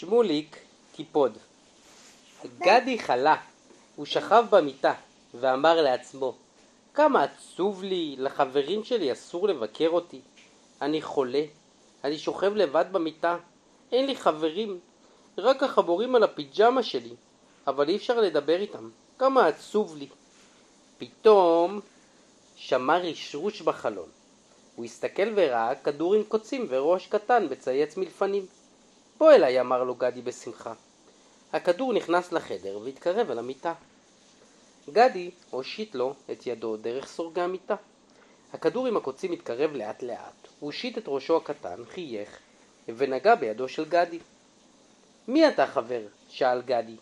שמוליק קיפוד. גדי חלה, הוא שכב במיטה ואמר לעצמו כמה עצוב לי, לחברים שלי אסור לבקר אותי. אני חולה, אני שוכב לבד במיטה, אין לי חברים, רק החמורים על הפיג'מה שלי, אבל אי אפשר לדבר איתם, כמה עצוב לי. פתאום שמע רשרוש בחלון. הוא הסתכל וראה כדור עם קוצים וראש קטן בצייץ מלפנים. בוא אליי, אמר לו גדי בשמחה. הכדור נכנס לחדר והתקרב אל המיטה. גדי הושיט לו את ידו דרך סורגי המיטה. הכדור עם הקוצים התקרב לאט לאט, הוא הושיט את ראשו הקטן, חייך, ונגע בידו של גדי. מי אתה חבר? שאל גדי.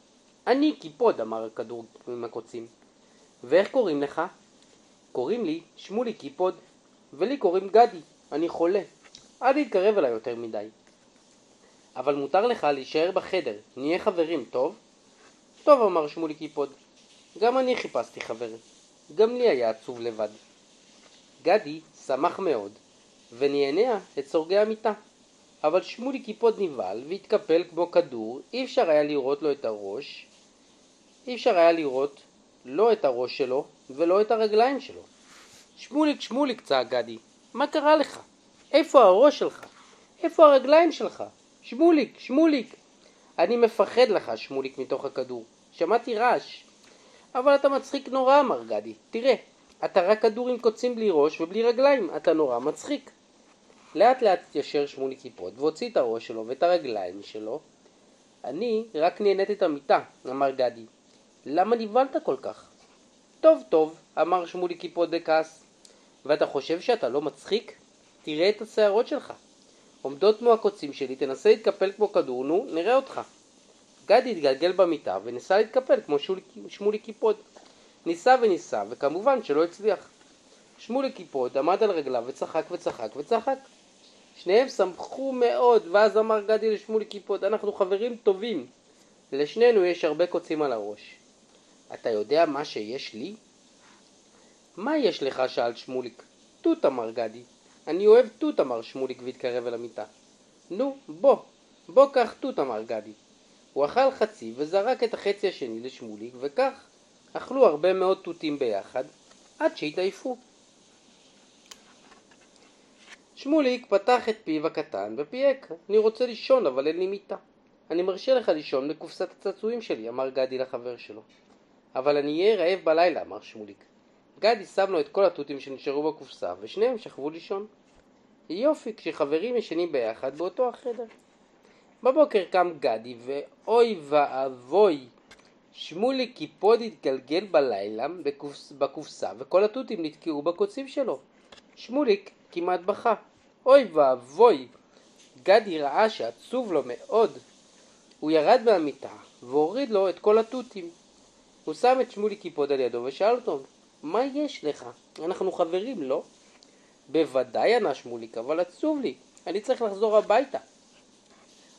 אני קיפוד, אמר הכדור עם הקוצים. ואיך קוראים לך? קוראים לי שמוליק קיפוד, ולי קוראים גדי, אני חולה. אל תתקרב אליי יותר מדי. אבל מותר לך להישאר בחדר, נהיה חברים, טוב? טוב, אמר שמולי קיפוד. גם אני חיפשתי חבר. גם לי היה עצוב לבד. גדי שמח מאוד, ונהנע את סורגי המיטה. אבל שמולי קיפוד נבהל והתקפל כמו כדור, אי אפשר היה לראות לו את הראש, אי אפשר היה לראות לא את הראש שלו ולא את הרגליים שלו. שמוליק, שמוליק, צעק גדי, מה קרה לך? איפה הראש שלך? איפה הרגליים שלך? שמוליק, שמוליק. אני מפחד לך, שמוליק, מתוך הכדור. שמעתי רעש. אבל אתה מצחיק נורא, אמר גדי. תראה, אתה רק כדור עם קוצים בלי ראש ובלי רגליים. אתה נורא מצחיק. לאט לאט התיישר שמוליק קיפוד והוציא את הראש שלו ואת הרגליים שלו. אני רק נהנית את המיטה, אמר גדי. למה נבהלת כל כך? טוב, טוב, אמר שמוליק קיפוד בכעס. ואתה חושב שאתה לא מצחיק? תראה את השערות שלך. עומדות כמו הקוצים שלי, תנסה להתקפל כמו כדור, נו, נראה אותך. גדי התגלגל במיטה וניסה להתקפל כמו שמוליק קיפוד. ניסה וניסה, וכמובן שלא הצליח. שמוליק קיפוד עמד על רגליו וצחק וצחק וצחק. שניהם שמחו מאוד, ואז אמר גדי לשמוליק קיפוד, אנחנו חברים טובים. לשנינו יש הרבה קוצים על הראש. אתה יודע מה שיש לי? מה יש לך? שאל שמוליק. תות, אמר גדי. אני אוהב תות, אמר שמוליק והתקרב אל המיטה. נו, בוא, בוא קח תות, אמר גדי. הוא אכל חצי וזרק את החצי השני לשמוליק, וכך אכלו הרבה מאוד תותים ביחד, עד שהתעייפו. שמוליק פתח את פיו הקטן ופייק, אני רוצה לישון אבל אין לי מיטה. אני מרשה לך לישון בקופסת הצעצועים שלי, אמר גדי לחבר שלו. אבל אני אהיה רעב בלילה, אמר שמוליק. גדי שם לו את כל התותים שנשארו בקופסה, ושניהם שכבו לישון. יופי, כשחברים ישנים ביחד באותו החדר. בבוקר קם גדי, ואוי ואבוי, שמולי קיפוד התגלגל בלילה בקופס, בקופסה, וכל התותים נתקעו בקוצים שלו. שמוליק כמעט בכה. אוי ואבוי! גדי ראה שעצוב לו מאוד. הוא ירד מהמיטה והוריד לו את כל התותים. הוא שם את שמולי קיפוד על ידו ושאל אותו, מה יש לך? אנחנו חברים, לא? בוודאי ענה שמוליק, אבל עצוב לי, אני צריך לחזור הביתה.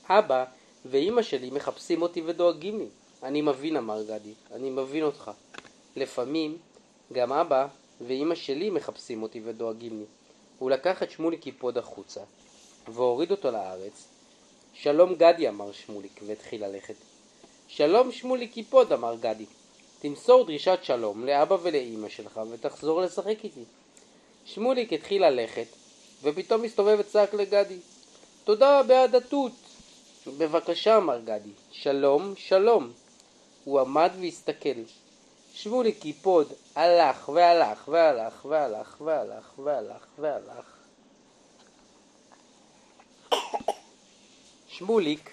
אבא ואימא שלי מחפשים אותי ודואגים לי. אני מבין, אמר גדי, אני מבין אותך. לפעמים גם אבא ואימא שלי מחפשים אותי ודואגים לי. הוא לקח את שמוליק קיפוד החוצה והוריד אותו לארץ. שלום גדי, אמר שמוליק, והתחיל ללכת. שלום שמוליק קיפוד, אמר גדי. תמסור דרישת שלום לאבא ולאימא שלך ותחזור לשחק איתי. שמוליק התחיל ללכת, ופתאום הסתובב וצעק לגדי. תודה בעד התות. בבקשה, אמר גדי. שלום, שלום. הוא עמד והסתכל. שמוליק קיפוד הלך והלך והלך והלך והלך והלך והלך. שמוליק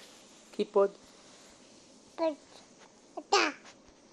קיפוד.